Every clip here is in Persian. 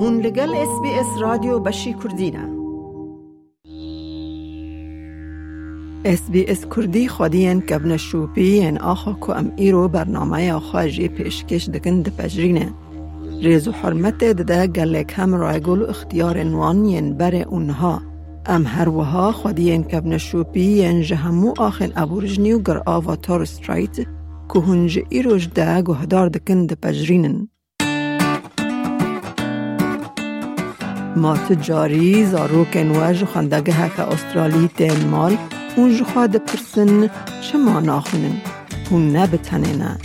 هون لگل اس بی اس رادیو بشی کردینه اس بی اس کردی خودین کبن شوپی ان آخا کو ام ایرو برنامه آخا جی پیشکش دکن ده پجرینه ریز و حرمت ده گلک هم رایگل اختیار نوان ین بر اونها. ام هر وها خودین کبن شوپی ین جهمو آخن ابورجنی گر آوا تار سترایت که هنج ایروش ده گهدار دکن ده پجرینن. ما تجاری زاروکن و خندگه هک استرالی تین مال اون جخوا پرسن چما ناخونن هون نبتنه نه.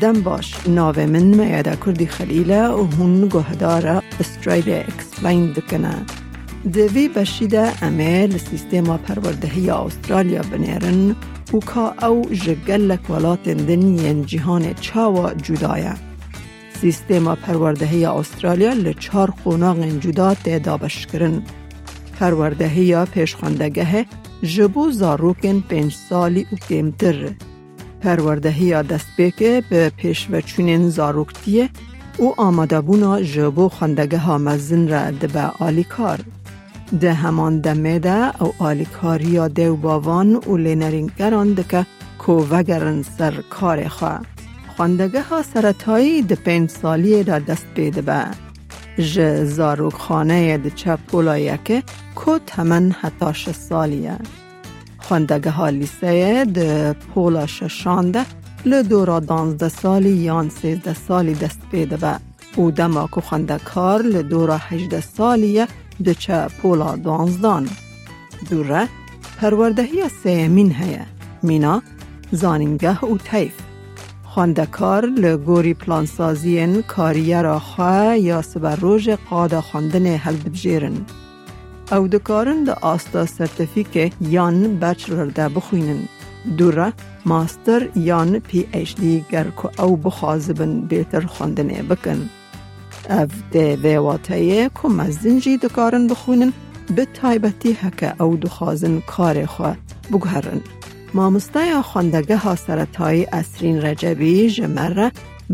دم باش. ناوه من میاده کردی خلیله و هون گهدار استرالیا اکسپلین دکنه. دوی بشیده امه لسیستما پروردهی استرالیا بنیرن. و که او جگلک ولات دنین جهان چاوا جدایه. سیستما پروردهی استرالیا لچار خوناغ جدا تدابش کرن پروردهی پیشخواندگه جبو زاروکن پنج سالی و کمتر پروردهی دست بکه به پیشوچونین زاروکتیه او آماده بونا جبو خواندگه ها مزن را دبه آلی کار. ده همان دمه ده او آلی کاری دیو باوان و لینرینگران دکه کووگرن سر کار خواه. خواندگه ها سرطایی ده پنج سالی را دست بیده به. ج زاروک خانه ده چه پولایه که تمن حتی سالیه. خواندگه ها لیسه ده پولا ششانده لدورا دانزده سالی یان سیزده سالی دست بیده به. او دما که خواندکار لدورا هجده سالیه ده چه پولا دانزدان. دوره پروردهی سیمین هیه. مینا زانینگه او تیف. خواندکار لگوری پلانسازین کاریه را خواه یا سبر روژ قادا خواندن هل بجیرن. او دکارن ده آستا سرتفیک یان بچلر ده بخوینن. دوره ماستر یان پی ایش دی گر که او بخوازبن بیتر خواندنه بکن. او ده ویواتایه که مزنجی دکارن بخوینن به تایبتی هکه او دخوازن کار خواه بگهرن. مامۆستایا خوندەگەها سەتایی ئەسرین ڕەجەبی ژمەرە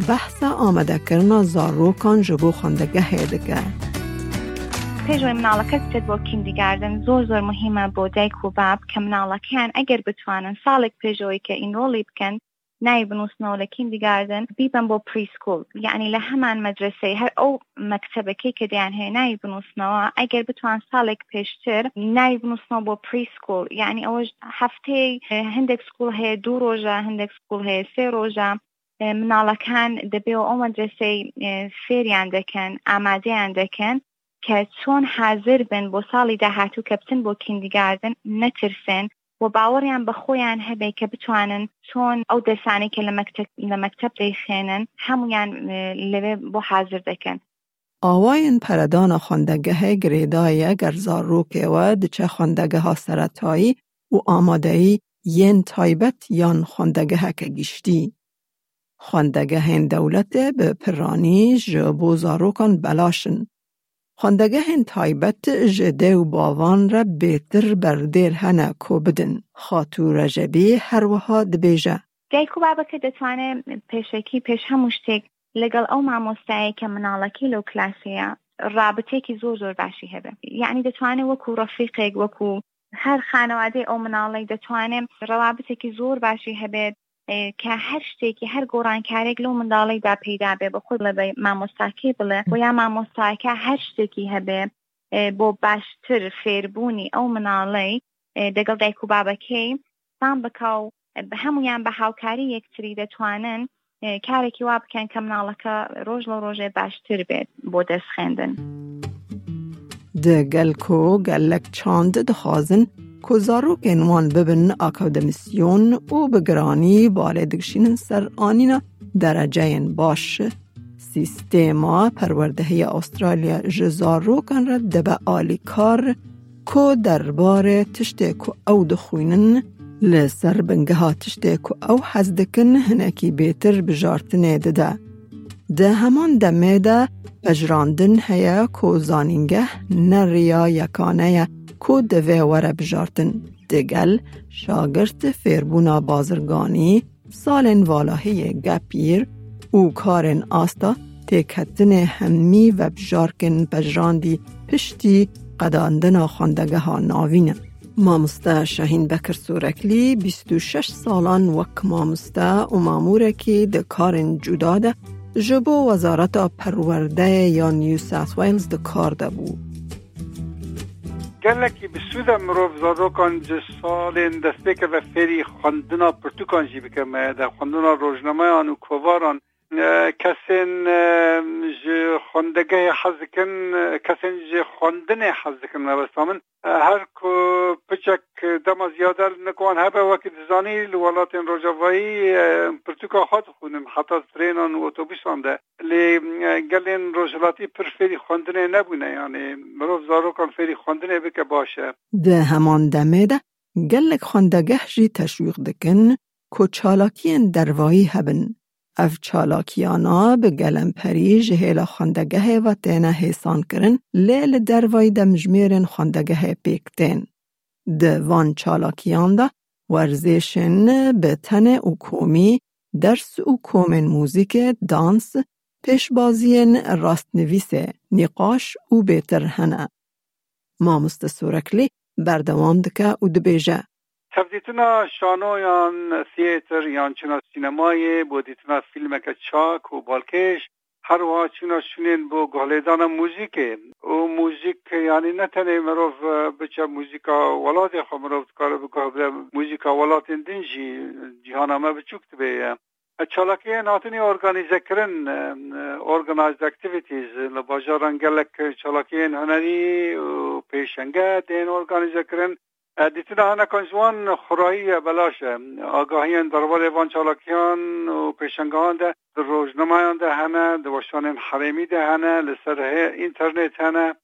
بەحسە ئامادەکردنا زارۆکان ji بۆ خوندەگە هێدەگە. پێشۆی مناڵەکە بچێت بۆ کیندیگاردن زۆر زۆر مهمە بۆ دایک و باب کە مناڵەکەیان ئەگەر بتوانن ساڵێک پێشۆی کە ئینۆڵی بکەن نای بنووسنەوە لە کیندیگاردن بیبن بۆ پریسکول. یعنی لە هەمان مەدرسەی هەر ئەو مەکتتەبەکەی کە دەیان هەیە ناوی بنووسنەوە ئەگەر بتوان ساڵێک پێشتر ناوی بنووسنەوە بۆ preschool. یعنی ئەوەش هەفتەی هەندێک school هەیە دوو ڕۆژە هەندێک school هەیە سێ ڕۆژە. مناڵەکان دەبێ ئەو مەدرسەی فێریان دەکەن ئامادەیان دەکەن کە چۆن حاضر بن بۆ ساڵی داهاتوو کە بچن بۆ kindergarten نەترسن. و باوەڕیان بە خۆیان هەبێ کە بتوانن چۆن ئەو دەسانی کە لە مەکتب دەیخێنن هەمویان لەوێ بۆ حاضر دەکەن. خواندگه گریدای گرزار روکه دچه خواندگه ها سرطایی و آمادهی ین تایبت یان خواندگه که گیشتی. خواندگه هین دولت به پرانی جبو زاروکان خوندەگەهێن تایبەت ji dêw bavan re bêtir berdêr hene کو بدن. خاتوو رەژەبی هەروەها dibêje دایک و بابەکە دەتوانێت پێشەکی پێش هەموو شتێک لەگەڵ ئەو مامۆستایە کە مناڵەکەی لەو کلاسەیە رابطێکی زۆر زۆر باشی هەبێ. یعنی دەتوانێت وەکو ڕەفیقێک وەکو هەر خانەوادەی ئەو مناڵی دەتوانێت ڕەوابتێکی زۆر باشی هەبێت. کە هەر شتێکی هەر گۆڕانکارێک لەو منداڵیدا پەیدا بێ بە خود لە مامۆستاکی بڵێ بۆ یا مامۆستاکە هەر شتێکی هەبێ بۆ باشتر فێربوونی ئەو مناڵەی دەگەڵ دایک و بابەکەی سام بکاو هەمویان بە هاوکاری یەکتری دەتوانن کارێکی وا بکەن کە مناڵەکە ڕۆژ لە ڕۆژێ باشتر بێت بۆ دەست خوێندن. دگل کو گلک چاند دخوازن که زاروکین وان ببن اکادمیسیون و بگرانی باله دگشینن سر آنینا درجه باش. سیستما پروردهی استرالیا جزاروکن را دبه آلی کار که درباره تشته که او دخوینن لسر بنگه ها تشته که او حزدکن هنکی بیتر بجارتنه ده ده همان دمه ده پجراندن هیا که زانینگه نریا یکانه کو دوی وره بجارتن دگل شاگرد فیربونا بازرگانی سالن والاهی گپیر او کارن آستا تکتن همی و بجارکن بجراندی پشتی قداندنا خواندگه ها ناوینه. مامسته شهین بکر سورکلی 26 سالان وک مامسته و ماموره که ده کارن جدا ده جبو وزارت پرورده یا نیو ساس ویلز ده کار ده بود. Gelekî bi Sûda mirov zarokan ji salên destpêke ve fêrî xwendina pirtûkan jî bike me de xwendina rojnameyan û kovaran xwendegehê hez dikin kesên ji hez dikin mebesta min her ku piçek dema ziyadar nikwan hebe wekî dizanî li welatên rojavayî pirtûka xwe dixwînin heta trênan û otobûsan de lê gelên rojhilatî pir fêrî xwendinê nebûne yanî mirov zarokan fêrî xwendinê bike baş e Di heman demê de gelek xwendegeh jî teşwîq dikin ku çalakiyên dervayî hebin. اف چالاکیانا به گلم پری جهیل خاندگه و تینه هیسان کرن لیل دروی دمجمیرن خاندگه پیکتین. ده وان چالاکیان ده ورزیشن به تن اوکومی درس اوکومن موزیک دانس پیش بازین راست نویس نقاش او بهتر هنه. ما مستسورکلی بردوام دکه او دبیجه. تبدیتنا شانو یا سیتر یا چنا سینمای بودیتنا فیلم که چاک و بالکش هر وا چنا شنین بو گالیدان موزیک. او موزیک یعنی نه تنه مروف بچه موزیکا ولاد خو مروف کار بکا بله موزیکا ولاد دنجی جهان همه بچوکت بیه چالاکی ناتنی ارگانیزه کرن ارگانیزه اکتیویتیز لباجاران گلک چالاکی هنری و پیشنگه دین ارگانیزه کرن دیتنا هنه کنجوان خورایی بلاشه. آگاهیان دربار وان چالاکیان و پیشنگان ده در روزنامهان ده هنه در وشان حریمی ده هنه لسر اینترنت هنه.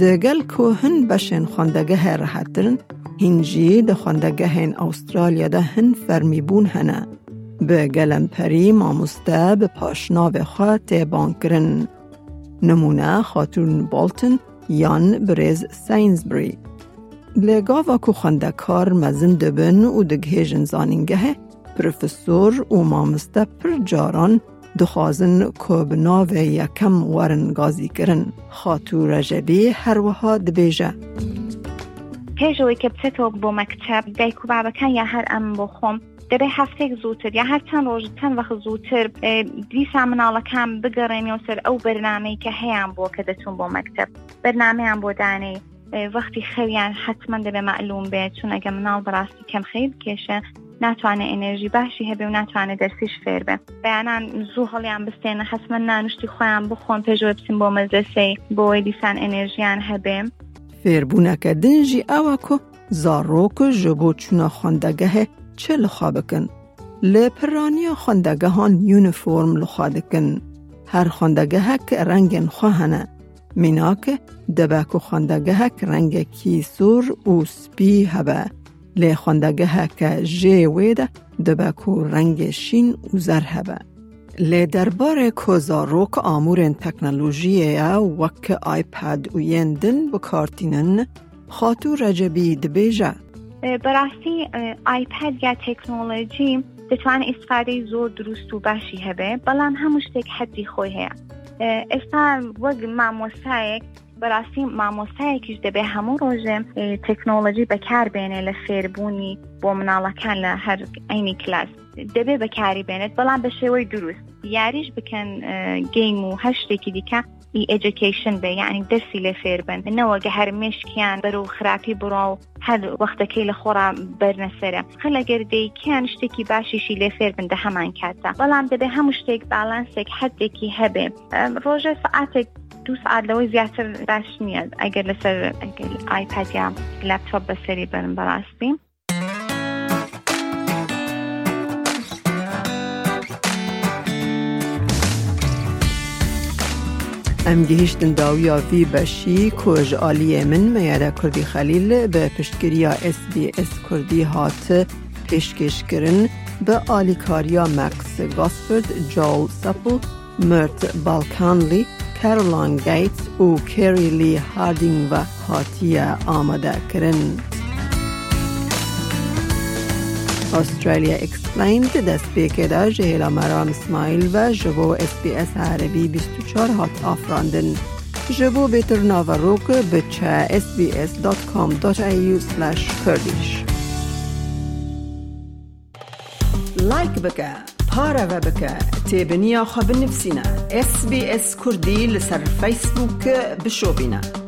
دگل که هن بشن خواندگه راحترن هنجی ده خواندگه هن استرالیا ده هن فرمیبون هنه. به گلم پری مامسته به پاشناو خواه تیبان نمونه خاتون بالتن یان بریز ساینزبری لگاوا کو خواندکار مزن دبن و دگهیجن زانینگه پروفسور و مامسته پر جاران دخوازن که بناو یکم ورن گازی کرن خاتو رجبی هر وها دبیجه پێشەوەی کە بچێتەوە بۆ مەکتب دایک و بابەکان یا هەر ئەم بۆ خۆم دەبێ هەفتێک زووتر یا هەر چەند ڕۆژ چەند وەخ زووتر دیسا مناڵەکان بگەڕێنەوە سەر ئەو بەرنمەی کە هەیەیان بۆ کە دەچون بۆ مەکتب. بەرنمەیان بۆ دانەی وەختی خەویان حتمما دەبێ معلوم بێت چون ئەگە مناڵ بەڕاستی کەم خەید کێشە ناتوانێت ئەنێژی باشی هەبێ و ناتوانێت دەرسیش فێر بێ بەیانان زوو هەڵیان بستێنە حسمە نانوشتی خۆیان بخۆن پێشوە بچین بۆ مەزەسەی بۆی دیسان ئەنێژیان هەبێ فێربوونەکە دنجی ئەوە کۆ زارۆک ji بۆ چوونە xwendegehê çi lixwa bikin. Lê piraniya xwendegehan uniform lixwa dikin. Her xwendegehek rengên xwe hene. میناک دبا کو خوندگه هک رنگ کی سور او سپی هبه. لی خوندگه هک جی وید دبا کو رنگ شین او زر هبه. لی دربار کو زاروک آمور تکنولوژی ها وک آیپاد و یندن و کارتینن خاطو رجبی دبیجا براستی آیپاد یا تکنولوژی دتوان استفاده زور درست و بحشی هبه. بلان هموشتک حدی خویه هم ئێستا وەک مامۆسایەک بەڕاستی مامۆسایەکیش دەبێ هەموو ڕۆژێ تەکنۆلۆژی بەکار بێنێ لە فێربوونی بۆ مناڵەکان لە هەر ئەینی کلاس. دەبێ بەکاری بێنێت بەڵام بە شێوەی دروست. یاریش بکەن گەیم و هەر شتێکی دیکە ئی education بێ یعنی دەرسی لێ فێر بن. نەوەگە هەر مشکیان بەرەو خراپی بڕۆ و هەر وەختەکەی لە خۆڕا بەرنەسەرە. خەلە گەردەیکیان شتێکی باشیشی لێ فێر بن دە هەمان کاتە. بەڵام دەبێ هەموو شتێک بالانسێک حدێکی هەبێ. ڕۆژە سعاتێک دو سعات لەوەی زیاتر باش نییە. ئەگەر لەسەر iPad یا لاپتۆپ بەسەری بن بەڕاستی. ام داویا وی بشی کج آلی من میاده کردی خلیل به پشتگیریا اس بی اس کردی هات پیشکش کرن به آلیکاریا مکس گاسفرد جول سپل مرت بالکانلی کارولان گیتس و کری لی هاردینگ و هاتیه آماده کرن استرالیا اکسپلیند دست بیکه دا جهیلا مرام اسماعیل و جبو اس بی اس عربی 24 هات آفراندن. جبو بیتر ناوروک بچه sbs.com.au slash kurdish. لایک بکه پارە بە بکە تێبنییا خە بنفسینە SسBS کوردی لەسەر فیسبووکە بشۆبینە.